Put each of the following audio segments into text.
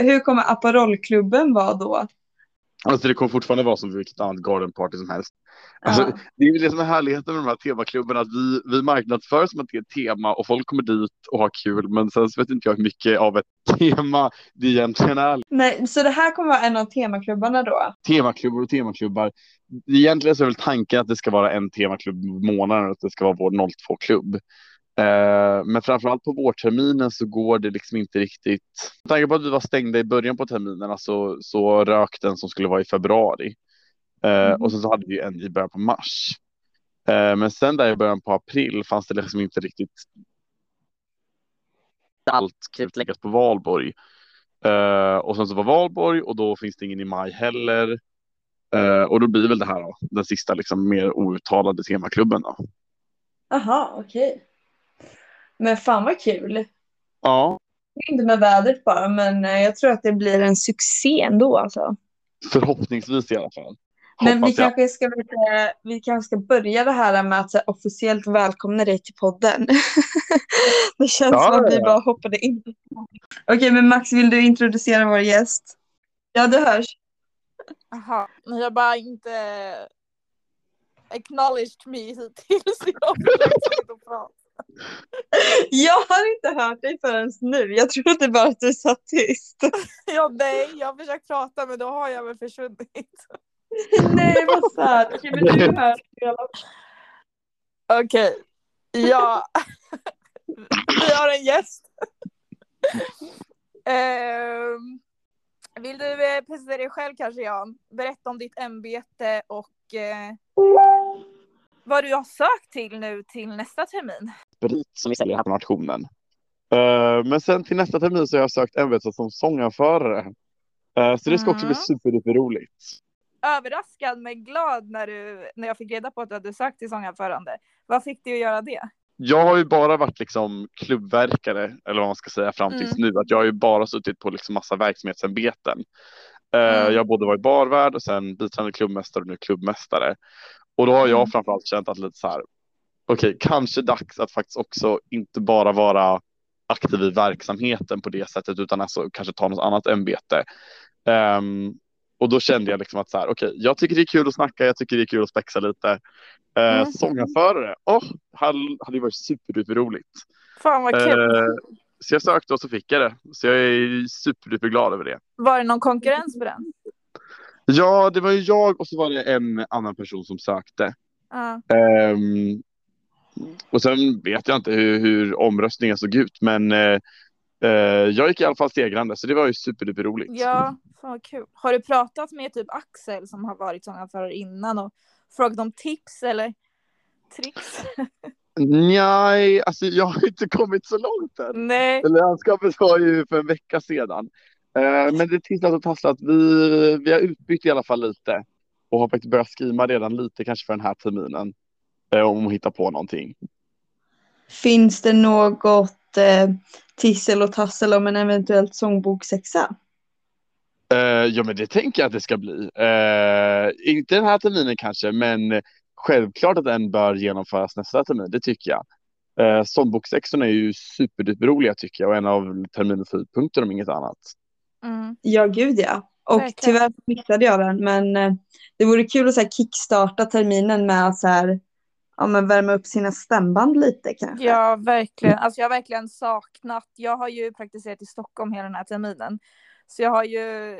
Hur kommer Aperolklubben vara då? Alltså det kommer fortfarande vara som vilket annat garden party som helst. Alltså, Ja. Det är väl det som är härligheten med de här temaklubbarna, att vi, vi marknadsför som att det är ett tema och folk kommer dit och har kul, men sen så vet inte jag hur mycket av ett tema det egentligen är. Nej, så det här kommer vara en av temaklubbarna då? Temaklubbar och temaklubbar. Egentligen så är väl tanken att det ska vara en temaklubb i månaden och att det ska vara vår 02-klubb. Eh, men framförallt på vårterminen så går det liksom inte riktigt. Med tanke på att vi var stängda i början på terminerna så, så rök den som skulle vara i februari. Eh, Mm. Och sen så hade vi en i början på mars. Eh, men sen där i början på april fanns det liksom inte riktigt allt krutet läggas på valborg. Eh, och sen så var valborg och då finns det ingen i maj heller. Eh, och då blir väl det här då, den sista liksom mer outtalade temaklubben då. Jaha, okej. Men fan vad kul. Ja, Inte med vädret bara, men eh, jag tror att det blir en succé ändå alltså. förhoppningsvis i alla fall. Men vi jag. kanske, ska, vi kanske ska börja det här med att så här, officiellt välkomna dig till podden. det känns Ja, som att vi bara hoppade in. Okej, men Max, vill du introducera vår gäst? Ja, du hörs. Jaha, ni har bara inte acknowledged me hittills. Jag har försökt inte att prata. Jag har inte hört dig förrän nu. Jag trodde bara att du satt tyst. Ja, nej, jag har försökt prata men då har jag väl försvunnit. Nej, vad sad. Okej, men du hörs. Okej, ja. Vi har en gäst. Ehm, vill du eh, presentera dig själv kanske Jan? Berätta om ditt ämbete och eh, vad du har sökt till nu till nästa termin. Sprit som vi säljer här på nationen. Eh, men sen till nästa termin så har jag sökt ämbetet som sånganförare. Eh, så det ska också bli Mm. superduper roligt. Överraskad men glad när, du, när jag fick reda på att du hade sökt till sånganförande. Vad fick dig att göra det? Jag har ju bara varit liksom klubbverkare eller vad man ska säga fram tills nu. Att jag har ju bara suttit på liksom massa verksamhetsämbeten. Eh, Mm. Jag har både varit barvärd och sen biträdande klubbmästare och nu klubbmästare. Och då har jag Mm. framförallt känt att lite så här. Okej, kanske dags att faktiskt också inte bara vara aktiv i verksamheten på det sättet utan alltså kanske ta något annat ämbete. Ehm, och då kände jag liksom att så här, okej, jag tycker det är kul att snacka, jag tycker det är kul att spexa lite. Uh, Mm. Sångarförare, åh, hade, hade ju varit superduper roligt. Fan vad kul. Eh, så jag sökte och så fick jag det. Så jag är superduper glad över det. Var det någon konkurrens på den? Ja, det var ju jag och så var det en annan person som sökte. Ja. Ehm, och sen vet jag inte hur, hur omröstningen såg ut, men eh, eh, jag gick i alla fall stegrande, så det var ju superduper roligt. Ja, fan vad kul. Har du pratat med typ Axel som har varit sångarförare innan och frågat om tips eller tricks? Nej, alltså jag har inte kommit så långt än. Nej. Landskapet var ju för en vecka sedan. Eh, men det tisslat och tasslat. Vi, vi har utbytt i alla fall lite och har faktiskt börjat skriva redan lite kanske för den här terminen. Eh, om att hitta på någonting. Finns det något eh, tissel och tassel om en eventuellt sångboksexa? Eh, ja, men det tänker jag att det ska bli. Eh, inte den här terminen kanske, men självklart att den bör genomföras nästa termin. Det tycker jag. Eh, Sångboksexorna är ju superduper tycker jag och en av terminens höjdpunkter om inget annat. Mm. Ja, gud ja. Och Verkligen. tyvärr missade jag den, men eh, det vore kul att så här, kickstarta terminen med att så här, ja, men värma upp sina stämband lite kanske. Ja, verkligen. Alltså jag har verkligen saknat. Jag har ju praktiserat i Stockholm hela den här terminen. Så jag har ju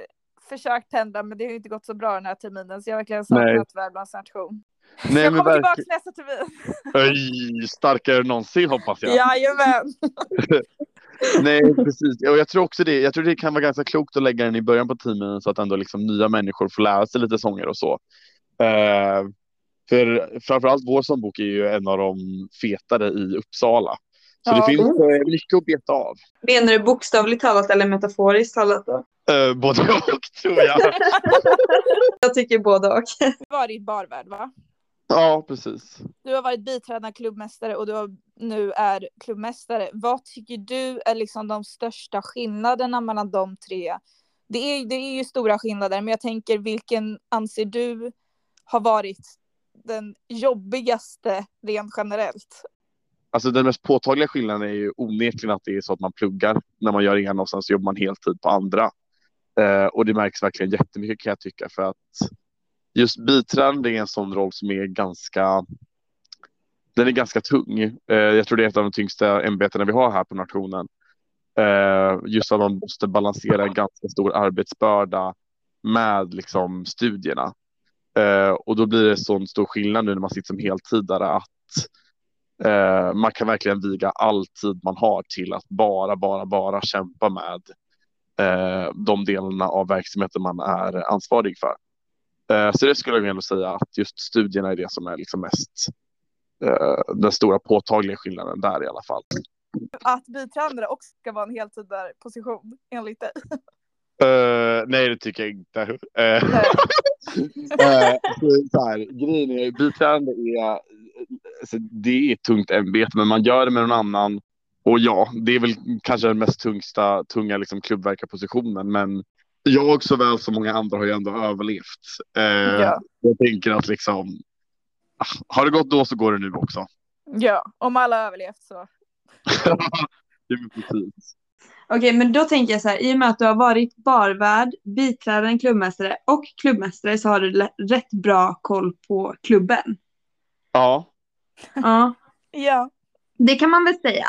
försökt pendla men det har ju inte gått så bra den här terminen. Så jag har verkligen saknat Värmlands nation. Nej, jag men kommer tillbaka verkligen. nästa termin. Oj, starkare än någonsin hoppas jag. Jajamän. Nej, precis. Och jag tror också det. Jag tror det kan vara ganska klokt att lägga den i början på teamen så att ändå liksom nya människor får lära sig lite sånger och så. Eh, för framförallt vår sångbok är ju en av de fetare i Uppsala. Så Ja. det finns eh, mycket att beta av. Menar du bokstavligt talat eller metaforiskt talat då? Eh, både och tror jag. Jag tycker både och. Du har varit barvärd va? ja, precis. Du har varit biträdande klubbmästare och du har, nu är klubbmästare. Vad tycker du är liksom de största skillnaderna mellan de tre? Det är, det är ju stora skillnader, men jag tänker vilken anser du har varit den jobbigaste rent generellt? Alltså den mest påtagliga skillnaden är ju onekligen att det är så att man pluggar när man gör ena och sen så jobbar man heltid på andra. Eh, och det märks verkligen jättemycket kan jag tycka för att just biträdande är en sån roll som är ganska den är ganska tung. Eh, jag tror det är ett av de tyngsta ämbetena vi har här på nationen. Eh, just att man måste balansera en ganska stor arbetsbörda med liksom studierna. Eh, och då blir det sån stor skillnad nu när man sitter som heltidare att eh, man kan verkligen viga all tid man har till att bara, bara, bara kämpa med eh, de delarna av verksamheten man är ansvarig för. Eh, så det skulle jag ändå säga att just studierna är det som är liksom mest eh, den stora påtagliga skillnaden där i alla fall. Att biträdande också ska vara en heltidarposition, enligt dig. Uh, nej, det tycker jag inte. Uh, uh, så här, grejen är, biträdande är, alltså, det är ett tungt ämbete, men man gör det med någon annan. Och ja, det är väl kanske den mest tungsta, tunga liksom, klubbverkarpositionen, men jag såväl som många andra har ju ändå överlevt. Ja. Jag tänker att liksom, ah, har det gått då så går det nu också. Ja, om alla har överlevt så. det är precis. Okej, men då tänker jag så här, i och med att du har varit barvärd, biträdande klubbmästare och klubbmästare så har du rätt bra koll på klubben. Ja. Ja, Ja. det kan man väl säga.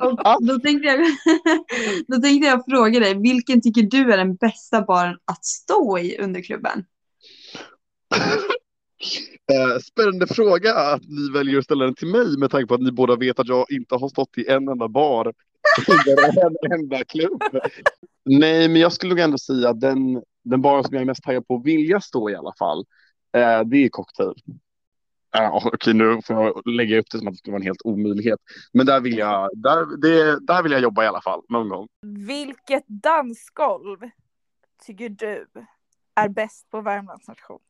Och då, tänkte jag, då tänkte jag fråga dig, vilken tycker du är den bästa baren att stå i under klubben? Eh, Spännande fråga att ni väljer att ställa den till mig med tanke på att ni båda vet att jag inte har stått i en enda bar eller en enda klubb. Nej, men jag skulle nog ändå säga att den, den bar som jag är mest taggad på att vilja stå i alla fall, eh, det är cocktail. Uh, Okej, nu får jag lägga upp det som att det skulle vara en helt omöjlighet. Men där vill jag, där, det, där vill jag jobba i alla fall, någon gång. Vilket dansgolv tycker du är bäst på Värmlands nation?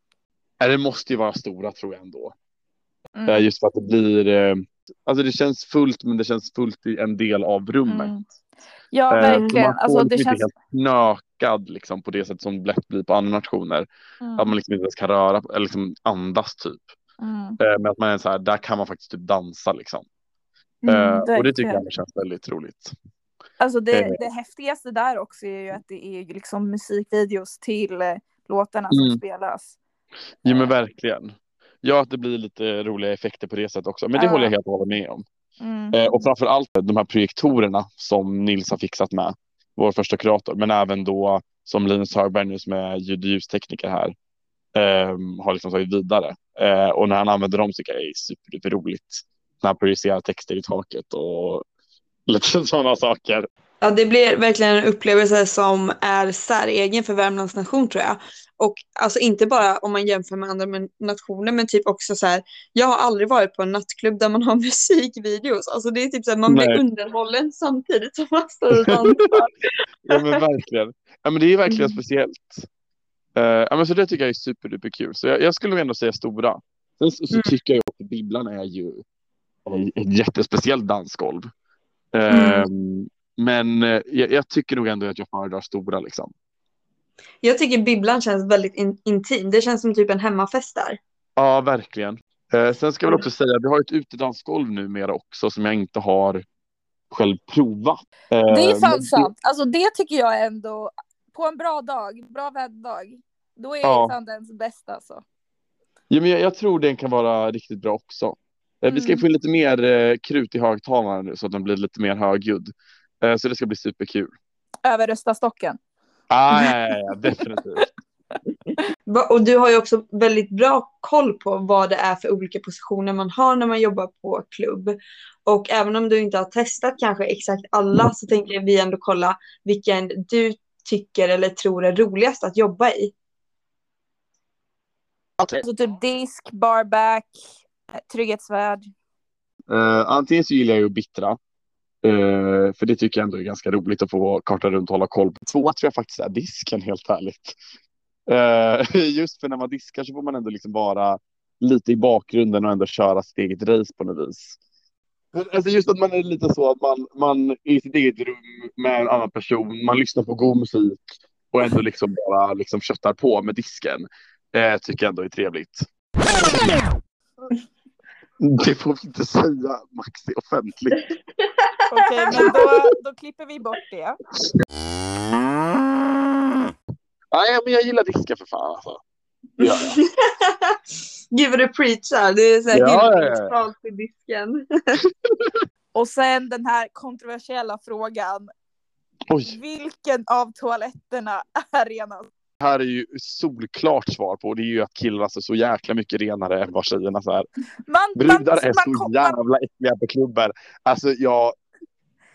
Det måste ju vara stora tror jag ändå. Mm. Eh, Just för att det blir, eh, alltså det känns fullt men det känns fullt i en del av rummet. Mm. Ja, Eh, verkligen. Man får Alltså, det liksom känns... inte helt knökad liksom på det sätt som lätt blir på andra nationer. Mm. Att man liksom inte ens kan röra eller liksom andas typ. Mm. Men att man är så här, där kan man faktiskt typ dansa liksom. Mm, Eh, och det tycker jag känns väldigt roligt. Alltså det, det häftigaste där också är ju att det är liksom musikvideos till låtarna som Mm. spelas. Jo men verkligen. Ja att det blir lite roliga effekter på det sättet också. Men det håller jag helt och hållet med om. Mm. Eh, och framför allt de här projektorerna som Nils har fixat med. Vår första kurator. Men även då som Linus Högberg nu som är ljud och ljustekniker här. ehm, har liksom tagit vidare. Eh, och när han använder dem tycker jag det är superduper roligt. När han projicerar texter i taket och lite sådana saker. Ja, det blir verkligen en upplevelse som är säregen för Värmlands nation tror jag. Och alltså inte bara om man jämför med andra nationer men typ också så här. Jag har aldrig varit på en nattklubb där man har musikvideos. Alltså det är typ så här, man blir Nej. underhållen samtidigt som man står och dansar. Ja men verkligen. Ja men det är verkligen Mm. speciellt. Eh, ja men så det tycker jag är superduper kul. Så jag, jag skulle nog ändå säga stora. Sen så, så Mm. tycker jag att Bibblan är ju ett jättespeciellt dansgolv. Mm. Ehm, Men eh, jag, jag tycker nog ändå att jag föredrar stora liksom. Jag tycker bibblan känns väldigt in- intim. Det känns som typ en hemmafest där. Ja, verkligen. Eh, sen ska jag väl också säga att vi har ett utedansgolv numera också som jag inte har själv provat. Det är Eh, fan sant. Alltså det tycker jag ändå, på en bra dag, bra väderdag, då är Ja. fan den bästa alltså. Ja, men jag, jag tror den kan vara riktigt bra också. Eh, Vi ska Mm. få in lite mer eh, krut i högtalarna nu så att den blir lite mer högljudd. Eh, så det ska bli superkul. Överrösta stocken. Ah, ja, ja, ja, definitivt. Och du har ju också väldigt bra koll på vad det är för olika positioner man har när man jobbar på klubb. Och även om du inte har testat kanske exakt alla så tänker vi ändå kolla vilken du tycker eller tror är roligast att jobba i. Alltså typ disk, barback, eh, trygghetsvärd. Eh, antingen så gillar jag ju att bittra. Eh, för det tycker jag ändå är ganska roligt att få karta runt och hålla koll på. Två tror jag faktiskt är disken helt ärligt. Eh, just för när man diskar så får man ändå liksom vara lite i bakgrunden och ändå köra sitt eget race på något vis. Alltså just att man är lite så att man, man är i sitt eget rum med en annan person, man lyssnar på god musik och ändå liksom bara liksom köttar på med disken. Eh, tycker jag ändå är trevligt. Det får vi inte säga, Max, det är offentligt. Okej, men då, då klipper vi bort det. Nej, men jag gillar diska för fan alltså. Det gör jag. Gud vad du preachar. Det är så här Ja, ja, ja. till disken. Och sen den här kontroversiella frågan. Oj, Vilken av toaletterna är renast? det här är ju solklart svar på. Det är ju att killar är så jäkla mycket renare än vad tjejerna är. Man, Brudar är man, så man, jävla äckliga på klubbar. Alltså jag,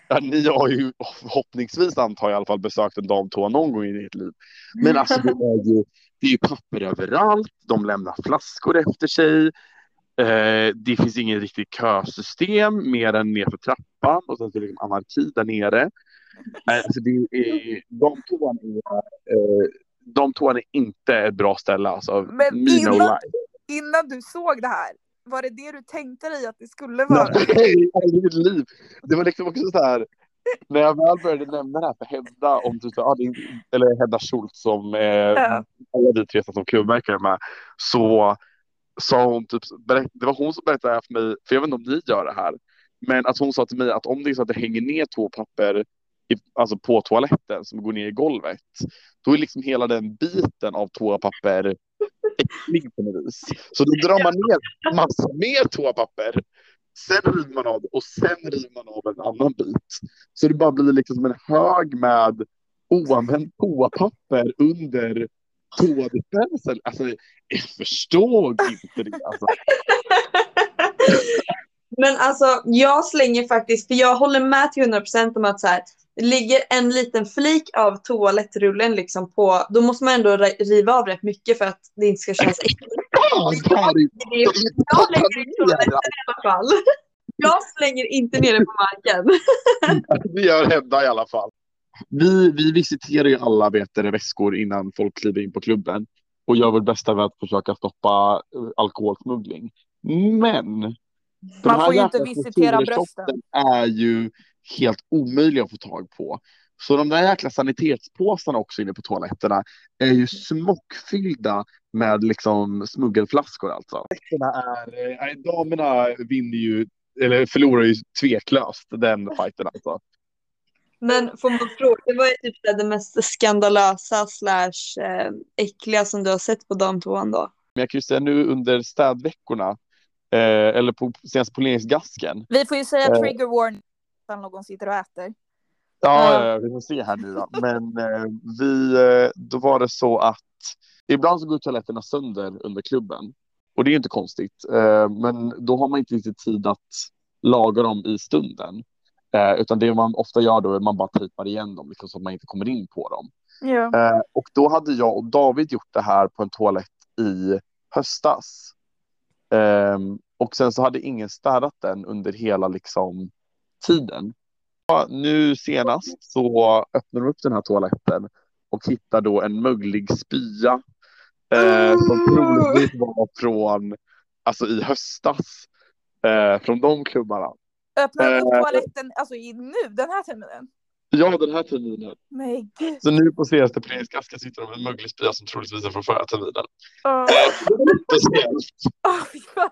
ja, ni har ju förhoppningsvis antar jag i alla fall besökt en damtoa någon gång i ert liv. Men alltså det är ju, det är ju papper överallt. De lämnar flaskor efter sig. Eh, det finns ingen riktigt kösystem mer än nerför trappan och sen så det liksom anarki där nere. Eh, alltså det är, damtoan är, eh, damtoan är inte ett bra ställe alltså. Men innan-. Innan du såg det här, var det det du tänkte dig att det skulle vara? Nej, i mitt liv. Det var liksom också så här. När jag väl började nämna det här för Hedda, om typ, ah, är- eller Hedda Schultz som eh, Ja. alla vi tre som klubbmärkare med, så sa hon typ, det var hon som berättade det här för mig, för jag vet inte om ni gör det här, men att hon sa till mig att om det är så att det hänger ner toapapper i, alltså på toaletten som går ner i golvet, då är liksom hela den biten av toapapper äcklig på något vis. Så då drar man ner massa mer toapapper Sen river man av det och sen river man av en annan bit. Så det bara blir liksom som en hög med oanvänt toapapper under toadispensen. Alltså, jag förstår inte det. Alltså. Men alltså jag slänger faktiskt, för jag håller med till 100% om att så här, ligger en liten flik av toalettrullen liksom på, då måste man ändå ri- riva av rätt mycket för att det inte ska kännas äckligt. Jag lägger i toaletten i alla fall. Jag slänger inte ner det på marken. Det gör Hedda i alla fall. Vi, vi visiterar ju alla vetare väskor innan folk kliver in på klubben och gör vårt bästa med att försöka stoppa eh, alkoholsmuggling. Men Man får ju inte visitera brösten. är ju helt omöjliga att få tag på. Så de där jäkla sanitetspåsarna också inne på toaletterna är ju smockfyllda med liksom smuggelflaskor alltså. Är, äh, damerna vinner ju, eller förlorar ju tveklöst den fighten alltså. Men får man fråga, vad är typ det mest skandalösa slash eh, äckliga som du har sett på damtoan då? Men jag kan ju säga nu under städveckorna, eh, eller på, senast på Poleringsgasken. Vi får ju säga Eh. trigger warning ifall någon sitter och äter. Ja, vi får se här nu då. Men eh, vi, eh, då var det så att ibland så går toaletterna sönder under klubben. Och det är inte konstigt. Eh, men då har man inte riktigt tid att laga dem i stunden. Eh, utan det man ofta gör då är att man bara tejpar igen dem liksom, så att man inte kommer in på dem. Ja. Eh, och då hade jag och David gjort det här på en toalett i höstas. Ehm, och sen så hade ingen städat den under hela liksom, tiden. Nu senast så öppnar de upp den här toaletten och hittar då en möglig spya eh, som troligtvis var från, alltså i höstas, eh, från de klubbarna. Öppnar upp Eh. toaletten alltså i nu, den här terminen? Ja, den här terminen. Men gud. Så nu på senaste Föreningsgasken sitter de med en möglig spya som troligtvis är från förra terminen. Åh, Speciellt. åh, fy fan.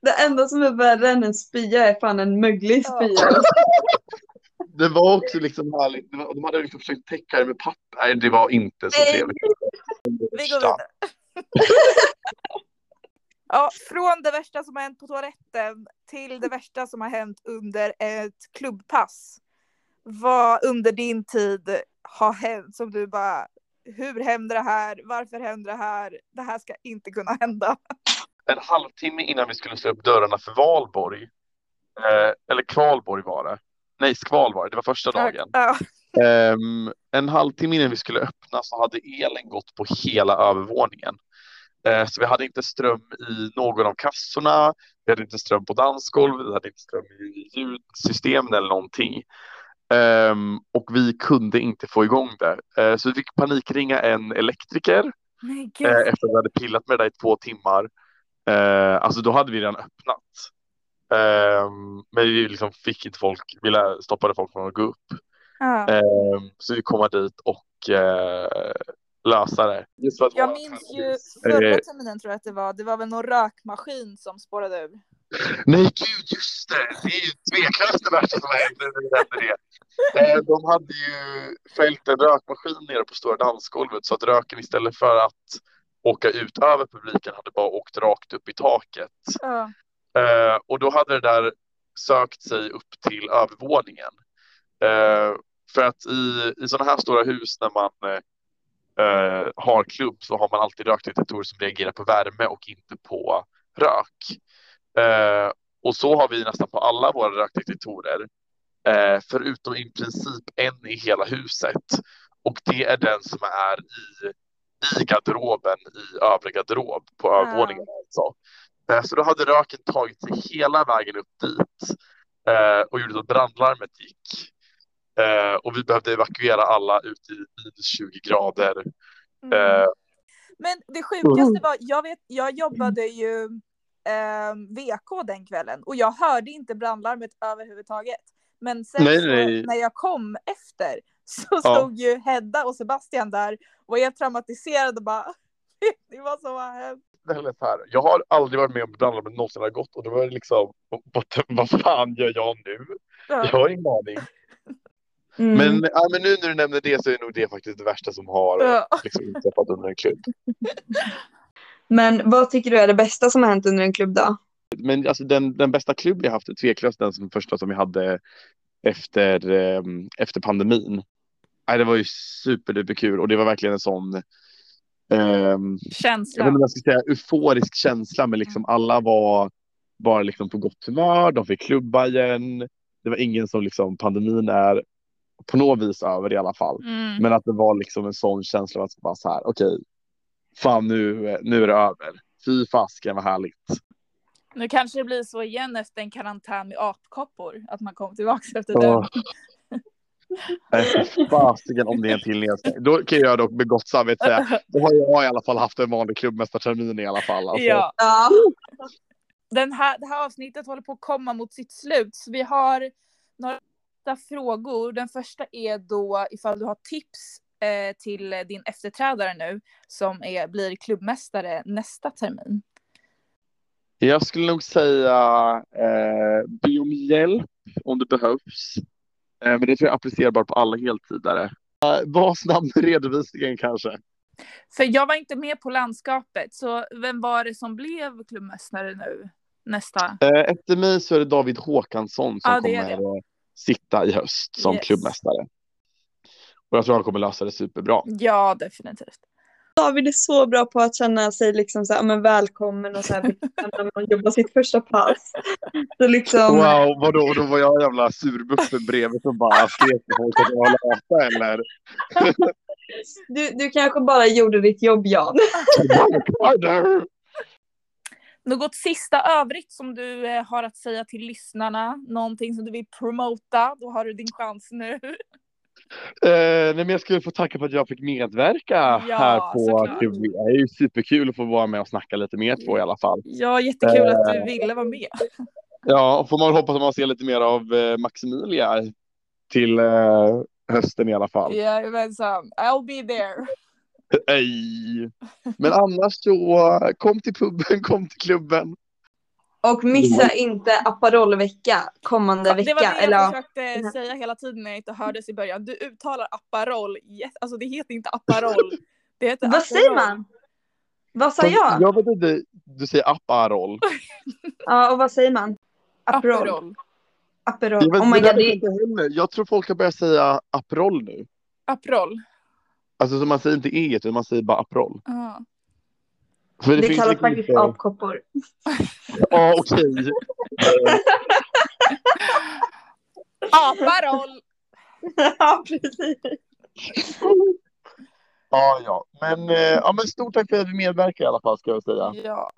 Det enda som är värre än en spya är fan en möglig spya. Det var också liksom härligt. Det var, de hade liksom försökt täcka det med papper. Nej, det var inte så Nej. trevligt. Vi går vidare. Ja, från det värsta som har hänt på toaletten till det värsta som har hänt under ett klubbpass. Vad under din tid har hänt som du bara, hur hände det här? Varför hände det här? Det här ska inte kunna hända. En halvtimme innan vi skulle slå upp dörrarna för Valborg. Eh, eller Kvalborg var det. Nej, Skvalborg. Det var första dagen. Ja, Ehm, en halvtimme innan vi skulle öppna så hade elen gått på hela övervåningen. Eh, så vi hade inte ström i någon av kassorna. Vi hade inte ström på dansgolvet. Vi hade inte ström i ljudsystemen eller någonting. Ehm, och vi kunde inte få igång det. Eh, så vi fick panikringa en elektriker nej gud. efter att vi hade pillat med det där i två timmar. Eh, alltså då hade vi redan öppnat. Ehm, men vi liksom fick inte folk, vi stoppade folk från att gå upp. Ja. Ehm, så vi kom dit och eh, lösa det. Jag minns ju förra Eh, terminen tror jag att det var. Det var väl någon rökmaskin som spårade ur. Nej, gud, just det. Det är ju tveklöst det värsta som nämner det. Eh, De hade ju fällt en rökmaskin nere på stora dansgolvet så att röken istället för att åka ut över publiken hade bara åkt rakt upp i taket. Ja. Eh, och då hade det där sökt sig upp till övervåningen. Eh, för att i, i sådana här stora hus när man eh, eh, har klubb så har man alltid rökdetektorer som reagerar på värme och inte på rök. Eh, och så har vi nästan på alla våra rökdetektorer. Eh, förutom i princip en i hela huset. Och det är den som är i, i garderoben i övre garderob på Ah. övervåningen. Alltså. Eh, Så då hade röken tagit sig hela vägen upp dit eh, och gjorde så att brandlarmet gick. Eh, och vi behövde evakuera alla ut i minus 20 grader. Mm. Eh, Men det sjukaste var, jag, vet, jag jobbade ju eh, VK den kvällen och jag hörde inte brandlarmet överhuvudtaget. Men sen Nej, så, nej. när jag kom efter så Ja. stod ju Hedda och Sebastian där och var helt traumatiserade och bara det var så vad hänt. här. Jag har aldrig varit med om att brandlarmet någonsin har gått och då var det liksom vad, vad fan gör jag nu? Jag Ja. har ingen aning. Mm. Men, ja, men nu när du nämner det så är nog det faktiskt det värsta som har Ja. liksom, inträffat under en klubb. Men vad tycker du är det bästa som har hänt under en klubb då? Men alltså, den, den bästa klubb jag haft är tveklöst den som första som vi hade efter, eh, efter pandemin. Nej, det var ju superduper kul och det var verkligen en sån jag Känsla. vet inte vad jag ska säga, euforisk känsla, men liksom alla var bara liksom på gott humör, de fick klubba igen. Det var ingen som liksom, pandemin är på något vis över i alla fall. Mm. Men att det var liksom en sån känsla av att bara så här, okej, fan nu, nu är det över. Fy fasken vad härligt. Nu kanske det blir så igen efter en karantän med apkoppor, att man kommer tillbaka efter Åh. den. Fasiken om det är en till nedstängning. Då kan jag dock med gott samvete säga, då har jag i alla fall haft en vanlig klubbmästartermin i alla fall. Alltså, Ja. Ja. Den här, det här avsnittet håller på att komma mot sitt slut. Så vi har några frågor. Den första är då ifall du har tips eh, till din efterträdare nu som är, blir klubbmästare nästa termin. Jag skulle nog säga eh, be om hjälp om det behövs. Eh, men det tror jag är applicerbart på alla heltidare. Eh, var snabb med redovisningen kanske. För jag var inte med på landskapet, så vem var det som blev klubbmästare nu nästa? Eh, efter mig så är det David Håkansson som Ja, det kommer eh, sitta i höst som Yes. klubbmästare. Och jag tror han kommer lösa det superbra. Ja, definitivt. David är så bra på att känna sig liksom så här, men välkommen och så här, när man jobbar sitt första pass. Så liksom, Wow, vadå? Och då var jag jävla surbuffen bredvid som bara skrek på folk att jag läsa eller? du, du kanske bara gjorde ditt jobb Jan. Något sista övrigt som du eh, har att säga till lyssnarna? Någonting som du vill promota? Då har du din chans nu. Eh, nej, men jag skulle få tacka för att jag fick medverka Ja, här på. Klubb. Det är ju superkul att få vara med och snacka lite med er två i alla fall. Ja, jättekul att du ville vara med. Ja, och får man hoppas att man ser lite mer av eh, Maximilia till eh, hösten i alla fall. Jajamensan, I'll be there. Ej. Men annars så kom till puben, kom till klubben. Och missa inte Aperol-vecka kommande vecka. Det var det jag eller, försökte säga hela tiden när jag inte hördes i början. Du uttalar Aperol, yes. alltså det heter inte Aperol. Det heter Vad säger man? Vad sa jag? Jag vet inte, du säger Aparol. Ja, och vad säger man? Aperol. Aperol. Aperol. Jag, vet, Oh my god, det jag, inte heller. jag tror folk har börjat säga Aperol nu. Aperol. Alltså så man säger inte E utan man säger bara Aperol. Ja. För det, finns kallas faktiskt inte- apkoppor. Ja okej. Aparol! ja, precis. Ja ja. Men, eh, ja men stort tack för att du medverkar i alla fall ska jag säga. Ja.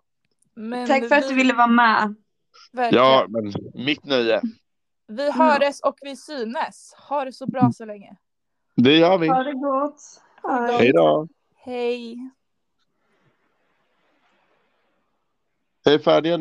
Men Tack för att du ville vara med. verkligen. Ja men mitt nöje. Vi höres och vi synes. Ha det så bra så länge. Det gör vi. Ha det gott. Hej då. Hej. Jag är färdiga nu.